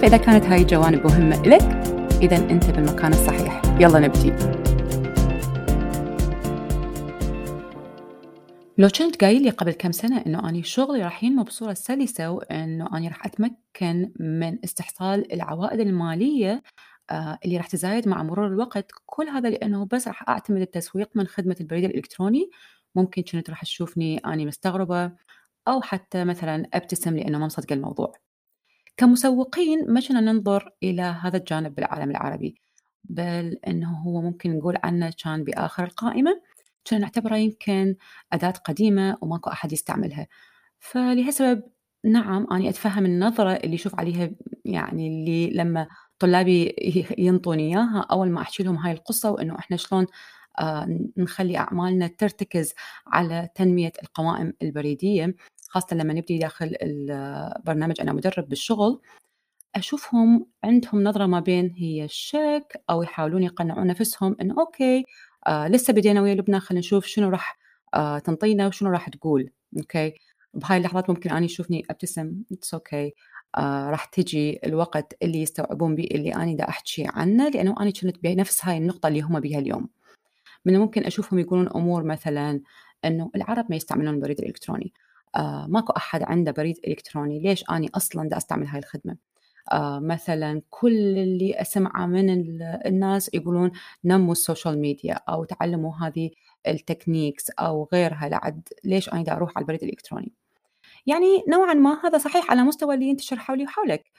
فإذا كانت هاي الجوانب مهمة لك إذا أنت بالمكان الصحيح. يلا نبدي. لو كنت قايل لي قبل كم سنة إنه أني شغلي راح ينمو بصورة سلسة وإنه أني راح أتمكن من استحصال العوائد المالية آه، اللي راح تزايد مع مرور الوقت كل هذا لأنه بس راح أعتمد التسويق من خدمة البريد الإلكتروني. ممكن كنت راح تشوفني أني مستغربة أو حتى مثلا أبتسم لأنه ما مصدق الموضوع. كمسوقين ما كنا ننظر إلى هذا الجانب بالعالم العربي. بل أنه هو ممكن نقول عنه كان بآخر القائمة. كنا نعتبره يمكن أداة قديمة وماكو أحد يستعملها. فلهالسبب نعم أنا أتفهم النظرة اللي يشوف عليها يعني اللي لما طلابي ينطوني إياها أول ما أحكي لهم هاي القصة وإنه إحنا شلون آه، نخلي أعمالنا ترتكز على تنمية القوائم البريدية. خاصة لما نبدي داخل البرنامج أنا مدرب بالشغل أشوفهم عندهم نظرة ما بين هي الشك أو يحاولون يقنعون نفسهم إنه okay آه لسه بدينا ويا لبنى خلينا نشوف شنو راح آه تنطينا وشنو راح تقول okay؟ بهاي اللحظات ممكن أنا يشوفني أبتسم it's okay آه راح تجي الوقت اللي يستوعبون بي اللي أنا دا أحكي عنه لأنه أنا كنت بنفس هاي النقطة اللي هم بيها اليوم. من ممكن أشوفهم يقولون أمور مثلا أنه العرب ما يستعملون البريد الإلكتروني آه ماكو أحد عنده بريد إلكتروني ليش أني أصلا دا أستعمل هاي الخدمة؟ آه مثلا كل اللي أسمعه من الناس يقولون نموا ال social media أو تعلموا هذه ال techniques أو غيرها لعد ليش أنا دا أروح على البريد الإلكتروني؟ يعني نوعا ما هذا صحيح على مستوى اللي ينتشر حولي وحولك.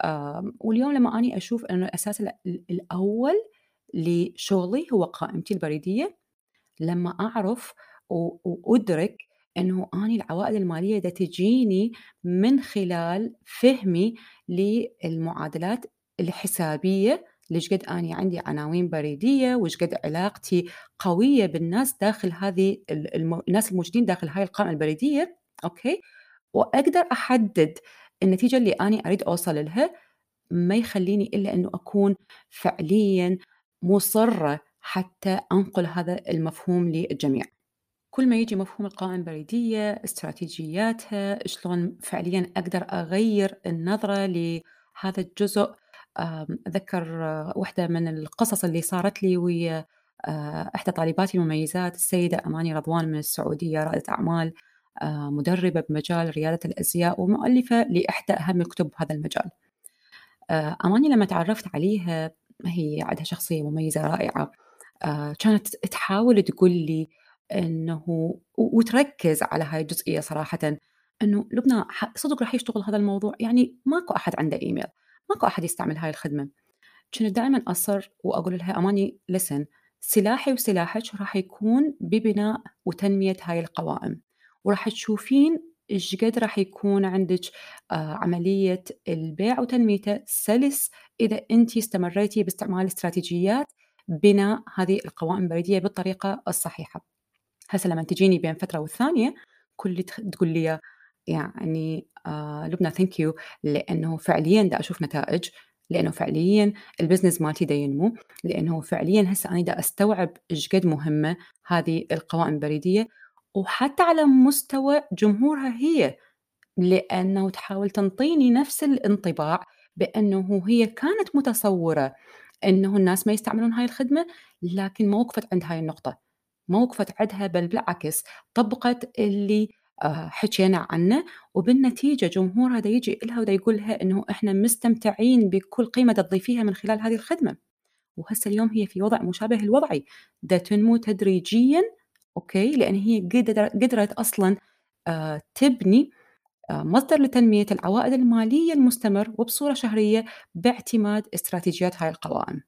آه واليوم لما أني أشوف أنه الأساس الأول لشغلي هو قائمتي البريدية لما أعرف وأدرك أنه أني العوائد المالية دا تجيني من خلال فهمي للمعادلات الحسابية ليش قد أني عندي عناوين بريدية وش قد علاقتي قوية بالناس داخل هذه الناس الموجودين داخل هاي القائمة البريدية أوكي؟ وأقدر أحدد النتيجة اللي أنا أريد أوصل لها ما يخليني إلا أنه أكون فعليا مصرة حتى أنقل هذا المفهوم للجميع. كل ما يجي مفهوم القوائم البريدية استراتيجياتها شلون فعليا أقدر أغير النظرة لهذا الجزء. أذكر واحدة من القصص اللي صارت لي ويا إحدى طالباتي المميزات السيدة أماني رضوان من السعودية رائدة أعمال مدربة بمجال ريادة الأزياء ومؤلفة لإحدى أهم الكتب بهذا المجال. أماني لما تعرفت عليها هي عندها شخصية مميزة رائعة. كانت تحاول تقول لي إنه وتركز على هاي الجزئية صراحة إنه لبنى صدق راح يشتغل هذا الموضوع يعني ماكو أحد عنده إيميل ماكو أحد يستعمل هاي الخدمة. كنت دائما أصر وأقول لها أماني لسن سلاحي وسلاحك راح يكون ببناء وتنمية هاي القوائم وراح تشوفين إيش قد راح يكون عندك آه عملية البيع وتنميته سلس إذا أنت استمريتي باستعمال استراتيجيات بناء هذه القوائم البريدية بالطريقة الصحيحة. هسه لما تجيني بين فترة والثانية كل تقول لي يعني آه لبنى thank you لأنه فعليا دا أشوف نتائج لأنه فعليا ال business مالتي دا ينمو لأنه فعليا هسه أنا دا أستوعب إيش قد مهمة هذه القوائم البريدية وحتى على مستوى جمهورها هي لأنه تحاول تنطيني نفس الانطباع بأنه هي كانت متصورة إنه الناس ما يستعملون هاي الخدمة لكن ما وقفت عند هاي النقطة. ما وقفت عندها بل بالعكس طبقت اللي آه، حكينا عنه. وبالنتيجة جمهورها دا يجي إلها ودا يقول لها إنه إحنا مستمتعين بكل قيمة تضيفيها من خلال هذه الخدمة. وهسه اليوم هي في وضع مشابه الوضعي دا تنمو تدريجيا أوكي لأن هي قدرت أصلا آه، تبني آه، مصدر لتنمية العوائد المالية المستمر وبصورة شهرية باعتماد استراتيجيات هاي القوائم.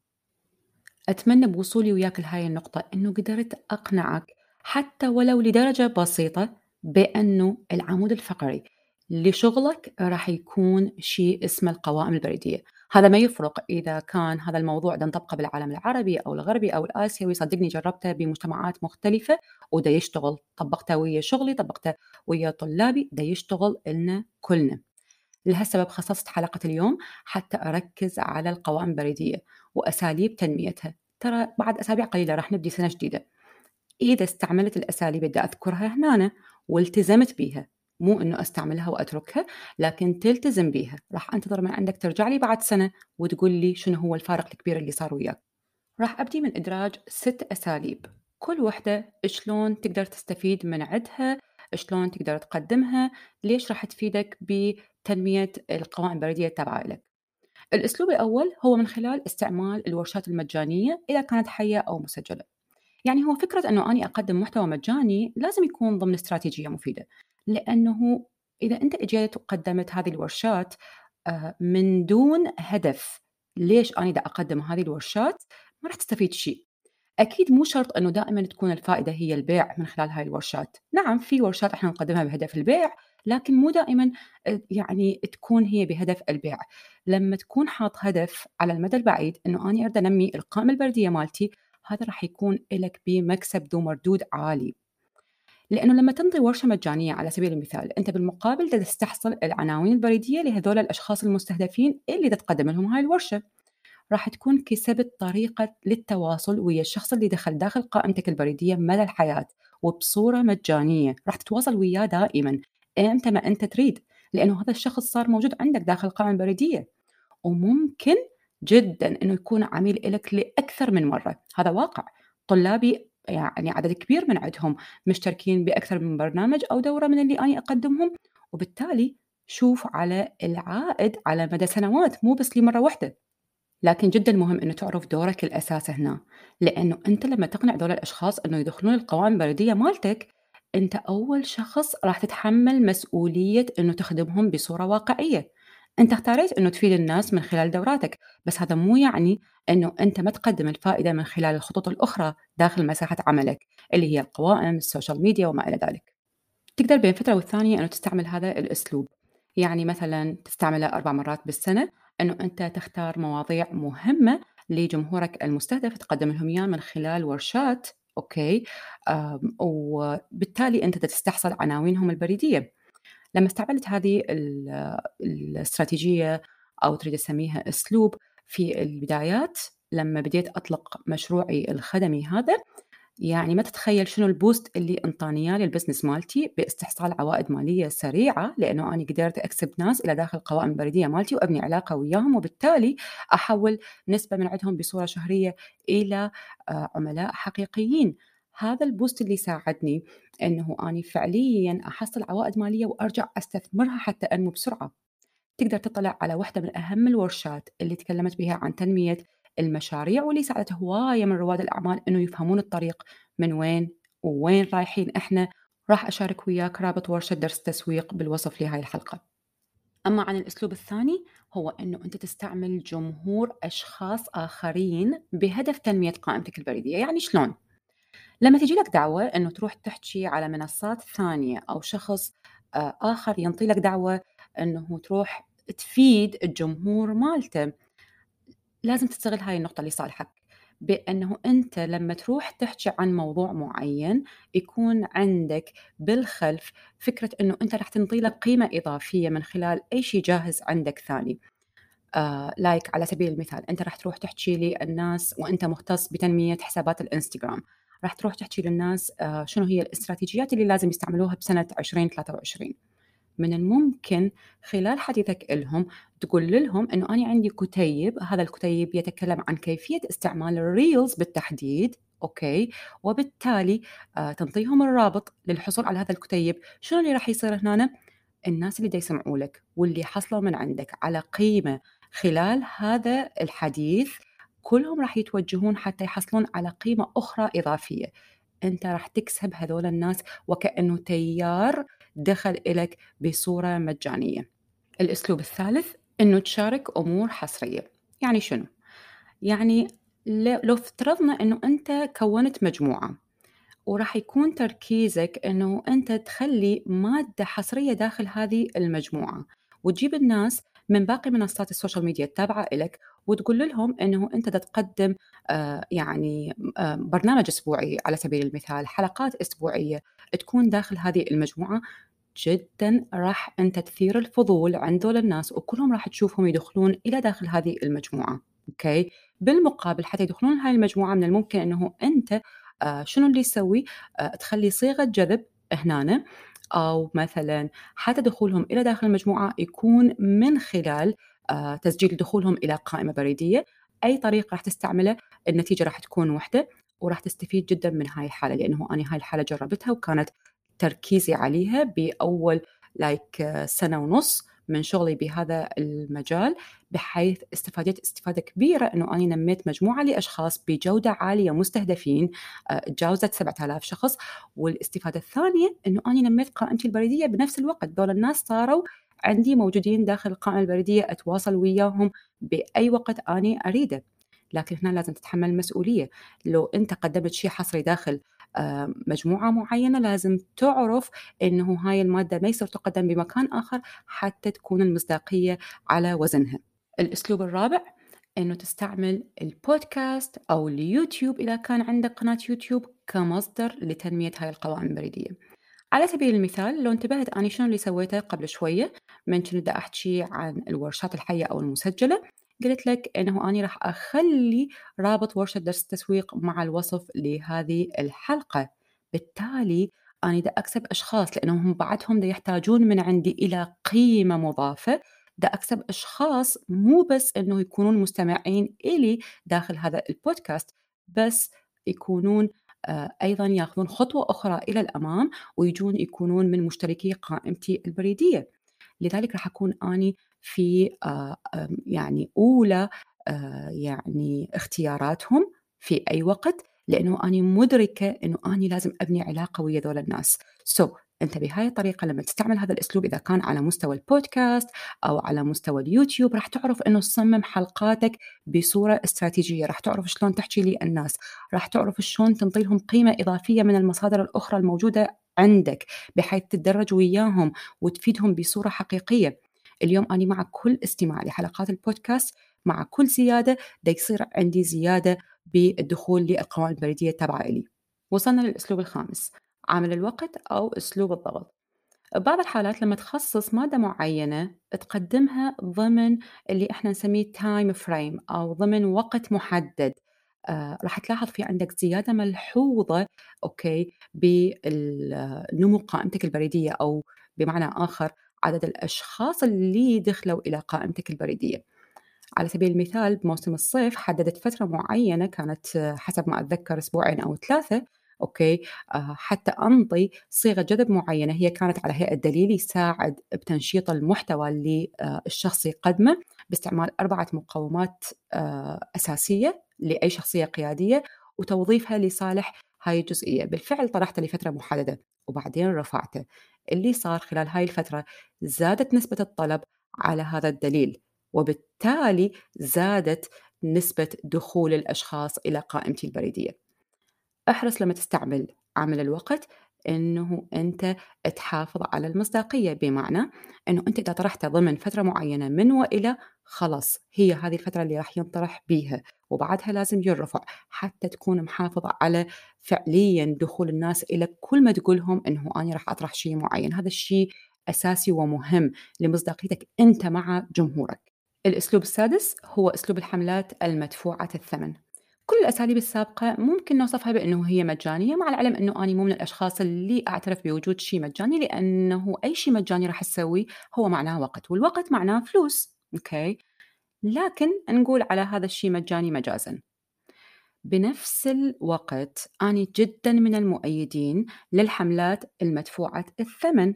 أتمنى بوصولي وياك لهاي النقطة إنه قدرت أقنعك حتى ولو لدرجة بسيطة بأنه العمود الفقري لشغلك راح يكون شيء اسمه القوائم البريدية. هذا ما يفرق إذا كان هذا الموضوع ده نطبقه بالعالم العربي أو الغربي أو الآسيوي صدقني جربته بمجتمعات مختلفة وده يشتغل. طبقته ويا شغلي طبقته ويا طلابي ده يشتغل لنا كلنا. لهالسبب خصصت حلقة اليوم حتى أركز على القوائم البريدية وأساليب تنميتها. ترى بعد أسابيع قليلة راح نبدي سنة جديدة. إذا استعملت الأساليب اللي أذكرها هنا والتزمت بيها. مو إنه أستعملها وأتركها لكن تلتزم بيها. راح أنتظر من عندك ترجع لي بعد سنة وتقول لي شنو هو الفارق الكبير اللي صار وياك. راح أبدي من إدراج ست أساليب. كل وحدة شلون تقدر تستفيد من عندها شلون تقدر تقدمها ليش راح تفيدك بتنمية القوائم البريديه التابعه لك. الأسلوب الأول هو من خلال استعمال الورشات المجانية إذا كانت حية أو مسجلة. يعني هو فكرة أنه أني أقدم محتوى مجاني لازم يكون ضمن استراتيجية مفيدة لأنه إذا أنت إجيت وقدمت هذه الورشات آه، من دون هدف ليش أنا دا أقدم هذه الورشات ما راح تستفيد شيء. أكيد مو شرط أنه دائما تكون الفائدة هي البيع من خلال هاي الورشات. نعم في ورشات إحنا نقدمها بهدف البيع لكن مو دائما آه، يعني تكون هي بهدف البيع. لما تكون حاط هدف على المدى البعيد أنه أنا أريد أنمي القائمة البردية مالتي هذا راح يكون لك بمكسب ذو مردود عالي. لأنه لما تنطي ورشة مجانية على سبيل المثال أنت بالمقابل تستحصل العناوين البريدية لهذول الأشخاص المستهدفين اللي تقدم لهم هاي الورشة. راح تكون كسبت طريقة للتواصل ويا الشخص اللي دخل داخل قائمتك البريدية مدى الحياة وبصورة مجانية. راح تتواصل وياه دائما إمتى ما أنت تريد لأنه هذا الشخص صار موجود عندك داخل القائمة البريدية. وممكن جدا أنه يكون عميل لك لأكثر من مرة. هذا واقع. طلابي يعني عدد كبير من عندهم مشتركين بأكثر من برنامج أو دورة من اللي أنا أقدمهم. وبالتالي شوف على العائد على مدى سنوات مو بس لمرة واحدة. لكن جدا مهم إنه تعرف دورك الأساسي هنا. لأنه أنت لما تقنع دول الأشخاص إنه يدخلون القوائم البريديه مالتك أنت أول شخص راح تتحمل مسؤولية إنه تخدمهم بصورة واقعية. أنت اختاريت إنه تفيد الناس من خلال دوراتك بس هذا مو يعني إنه أنت ما تقدم الفائدة من خلال الخطوط الأخرى داخل مساحة عملك اللي هي القوائم ال social media وما إلى ذلك. تقدر بين فترة والثانية إنه تستعمل هذا الأسلوب. يعني مثلا تستعمله أربع مرات بالسنة إنه أنت تختار مواضيع مهمة لجمهورك المستهدف تقدم لهم اياه من خلال ورشات okay؟ وبالتالي أنت تستحصل عناوينهم البريدية. لما استعملت هذه الاستراتيجية أو تريد تسميها أسلوب في البدايات لما بديت أطلق مشروعي الخدمي هذا يعني ما تتخيل شنو ال boost اللي انطاني اياه لل business مالتي باستحصال عوائد ماليه سريعه لأنه أنا قدرت أكسب ناس إلى داخل القوائم البريديه مالتي وأبني علاقة وياهم وبالتالي أحول نسبة من عندهم بصورة شهرية إلى آه، عملاء حقيقيين. هذا البوست اللي ساعدني إنه أني فعليا أحصل عوائد مالية وأرجع أستثمرها حتى أنمو بسرعة. تقدر تطلع على واحدة من أهم الورشات اللي تكلمت بها عن تنمية المشاريع واللي ساعدت هواية من رواد الأعمال إنه يفهمون الطريق من وين ووين رايحين. إحنا راح أشارك وياك رابط ورشة درس تسويق بالوصف لهاي الحلقة. أما عن الأسلوب الثاني هو إنه أنت تستعمل جمهور أشخاص آخرين بهدف تنمية قائمتك البريدية. يعني شلون؟ لما تجي لك دعوة إنه تروح تحكي على منصات ثانية أو شخص آه، آخر ينطي لك دعوة إنه تروح تفيد الجمهور مالته لازم تستغل هاي النقطة لصالحك بأنه أنت لما تروح تحكي عن موضوع معين يكون عندك بالخلف فكرة أنه أنت راح تنطي لك قيمة إضافية من خلال أي شيء جاهز عندك ثاني. آه لايك على سبيل المثال أنت راح تروح تحكي للناس وأنت مختص بتنمية حسابات الإنستغرام. راح تروح تحكي للناس آه، شنو هي الإستراتيجيات اللي لازم يستعملوها بسنة 2023 من الممكن خلال حديثك لهم تقول لهم إنه أنا عندي كتيب هذا الكتيب يتكلم عن كيفية استعمال ال reels بالتحديد okay، وبالتالي آآ تنطيهم الرابط للحصول على هذا الكتيب، شنو اللي راح يصير هنا؟ الناس اللي يسمعوا لك واللي حصلوا من عندك على قيمة خلال هذا الحديث كلهم راح يتوجهون حتى يحصلون على قيمة أخرى إضافية أنت راح تكسب هذول الناس وكأنه تيار دخل إلك بصورة مجانية الأسلوب الثالث أنه تشارك أمور حصرية يعني شنو؟ يعني لو افترضنا أنه أنت كونت مجموعة وراح يكون تركيزك أنه أنت تخلي مادة حصرية داخل هذه المجموعة وتجيب الناس من باقي منصات ال social media التابعة لك وتقول لهم أنه أنت تقدم آه يعني آه برنامج أسبوعي على سبيل المثال حلقات أسبوعية تكون داخل هذه المجموعة جدا راح أنت تثير الفضول عند دول الناس وكلهم راح تشوفهم يدخلون إلى داخل هذه المجموعة okay؟ بالمقابل حتى يدخلون هاي المجموعة من الممكن أنه أنت آه شنو اللي يسوي؟ تخلي صيغة جذب هنا أو مثلا حتى دخولهم إلى داخل المجموعة يكون من خلال آه تسجيل دخولهم إلى قائمة بريدية. أي طريق راح تستعمله النتيجة راح تكون واحدة وراح تستفيد جدا من هاي الحالة لأنه أنا هاي الحالة جربتها وكانت تركيزي عليها بأول لايك سنة ونص. من شغلي بهذا المجال بحيث استفادت استفادة كبيرة أنه أنا نميت مجموعة لأشخاص بجودة عالية مستهدفين تجاوزت 7000 شخص. والاستفادة الثانية أنه أنا نميت قائمتي البريدية بنفس الوقت. دول الناس صاروا عندي موجودين داخل القائمة البريدية أتواصل وياهم بأي وقت أنا أريده. لكن هنا لازم تتحمل المسؤولية لو أنت قدمت شيء حصري داخل مجموعة معينة لازم تعرف أنه هاي المادة ما يصير تقدم بمكان آخر حتى تكون المصداقية على وزنها. الأسلوب الرابع أنه تستعمل البودكاست أو اليوتيوب إذا كان عندك قناة يوتيوب كمصدر لتنمية هاي القوائم البريدية. على سبيل المثال لو انتبهت أنا شنو اللي سويته قبل شوية؟ من كنت أحكي عن الورشات الحية أو المسجلة؟ قلت لك إنه أني راح أخلي رابط ورشة درس التسويق مع الوصف لهذه الحلقة. بالتالي أنا دا أكسب أشخاص لأنهم بعدهم دا يحتاجون من عندي إلى قيمة مضافة. دا أكسب أشخاص مو بس أنه يكونون مستمعين إلي داخل هذا البودكاست بس يكونون أيضا ياخذون خطوة أخرى إلى الأمام ويجون يكونون من مشتركي قائمتي البريدية. لذلك راح أكون أني في يعني أولى يعني اختياراتهم في أي وقت لأنه أنا مدركة أنه أنا لازم أبني علاقة ويا ذول الناس. سو so, أنت بهاي الطريقة لما تستعمل هذا الأسلوب إذا كان على مستوى البودكاست أو على مستوى اليوتيوب راح تعرف أنه تصمم حلقاتك بصورة استراتيجية. راح تعرف شلون تحكي للناس راح تعرف شلون تنطي لهم قيمة إضافية من المصادر الأخرى الموجودة عندك بحيث تتدرج وياهم وتفيدهم بصورة حقيقية. اليوم أنا مع كل استماع لحلقات البودكاست مع كل زيادة دا يصير عندي زيادة بالدخول للقوائم البريدية التابعة إلي وصلنا للأسلوب الخامس عامل الوقت أو أسلوب الضغط. ببعض الحالات لما تخصص مادة معينة تقدمها ضمن اللي إحنا نسميه time frame أو ضمن وقت محدد. آه راح تلاحظ في عندك زيادة ملحوظة okay بنمو قائمتك البريدية أو بمعنى آخر عدد الأشخاص اللي دخلوا إلى قائمتك البريدية. على سبيل المثال بموسم الصيف حددت فترة معينة كانت حسب ما أتذكر أسبوعين أو ثلاثة أوكي؟ آه حتى أنطي صيغة جذب معينة. هي كانت على هيئة دليل يساعد بتنشيط المحتوى اللي آه الشخص يقدمه باستعمال أربعة مقومات آه أساسية لأي شخصية قيادية وتوظيفها لصالح هاي الجزئية. بالفعل طرحته لفترة محددة وبعدين رفعته. اللي صار خلال هاي الفترة زادت نسبة الطلب على هذا الدليل وبالتالي زادت نسبة دخول الأشخاص إلى قائمتي البريدية. احرص لما تستعمل عامل الوقت إنه أنت تحافظ على المصداقية بمعنى إنه أنت إذا طرحته ضمن فترة معينة من وإلى خلاص هي هذه الفترة اللي راح ينطرح بيها وبعدها لازم يرفع حتى تكون محافظة على فعليا دخول الناس إلى كل ما تقولهم إنه أنا راح أطرح شيء معين. هذا الشيء أساسي ومهم لمصداقيتك أنت مع جمهورك. الأسلوب السادس هو أسلوب الحملات المدفوعة الثمن. كل الأساليب السابقة ممكن نوصفها بأنه هي مجانية مع العلم أنه أنا مو من الأشخاص اللي أعترف بوجود شيء مجاني لأنه أي شيء مجاني راح تسويه هو معناه وقت والوقت معناه فلوس. أوكي. لكن نقول على هذا الشيء مجاني مجازا. بنفس الوقت أنا جدا من المؤيدين للحملات المدفوعة الثمن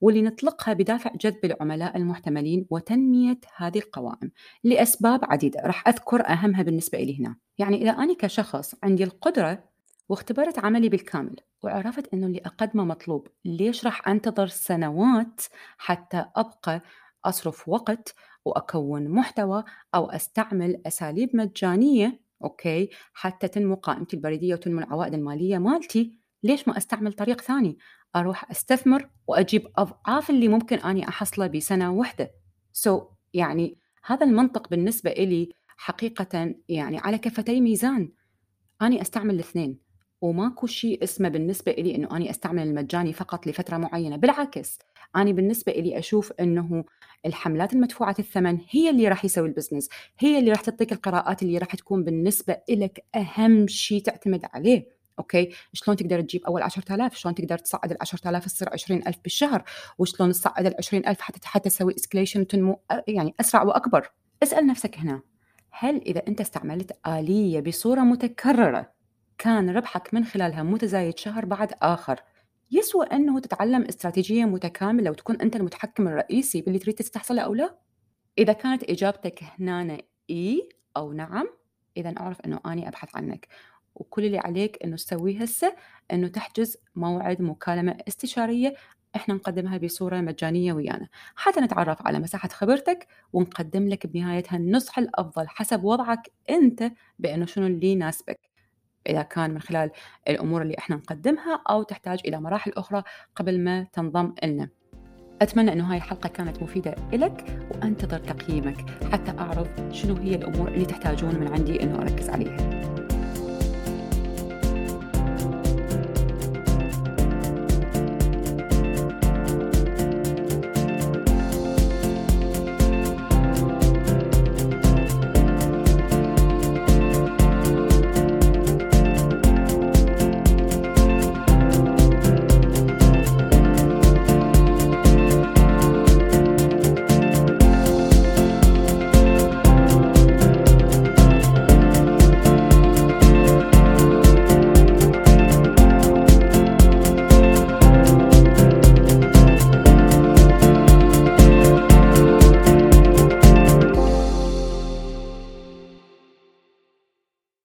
واللي نطلقها بدافع جذب العملاء المحتملين وتنمية هذه القوائم لأسباب عديدة. راح أذكر أهمها بالنسبة لي هنا. يعني إذا أنا كشخص عندي القدرة واختبرت عملي بالكامل وعرفت أنه اللي أقدمه مطلوب ليش راح أنتظر سنوات حتى أبقى أصرف وقت وأكون محتوى أو أستعمل أساليب مجانية أوكي؟ حتى تنمو قائمتي البريدية وتنمو العوائد المالية مالتي. ليش ما أستعمل طريق ثاني؟ أروح أستثمر وأجيب أضعاف اللي ممكن أني أحصله بسنة واحدة. so so, يعني هذا المنطق بالنسبة إلي حقيقة يعني على كفتي ميزان. أني أستعمل الاثنين. وماكو شيء اسمه بالنسبة إلي إنه أني أستعمل المجاني فقط لفترة معينة بالعكس أنا بالنسبة إلي أشوف أنه الحملات المدفوعة الثمن هي اللي راح يسوي ال business هي اللي راح تعطيك القراءات اللي راح تكون بالنسبة لك أهم شيء تعتمد عليه Okay؟ شلون تقدر تجيب أول 10000 شلون تقدر تصعد ال 10000 تصير 20000 بالشهر؟ وشلون تصعد ال 20000 حتى حتى تسوي escalation وتنمو يعني أسرع وأكبر؟ اسأل نفسك هنا هل إذا أنت استعملت آلية بصورة متكررة كان ربحك من خلالها متزايد شهر بعد آخر. يسوى أنه تتعلم استراتيجية متكاملة وتكون أنت المتحكم الرئيسي باللي تريد تستحصله أو لا؟ إذا كانت إجابتك هنا إي أو نعم إذا أعرف أنه أني أبحث عنك. وكل اللي عليك أنه تسويه هسه أنه تحجز موعد مكالمة استشارية إحنا نقدمها بصورة مجانية ويانا. حتى نتعرف على مساحة خبرتك ونقدم لك بنهايتها النصح الأفضل حسب وضعك أنت بأنه شنو اللي يناسبك. إذا كان من خلال الأمور اللي إحنا نقدمها أو تحتاج إلى مراحل أخرى قبل ما تنضم لنا أتمنى أنه هاي الحلقة كانت مفيدة لك وأنتظر تقييمك حتى أعرف شنو هي الأمور اللي تحتاجون من عندي أنه أركز عليها.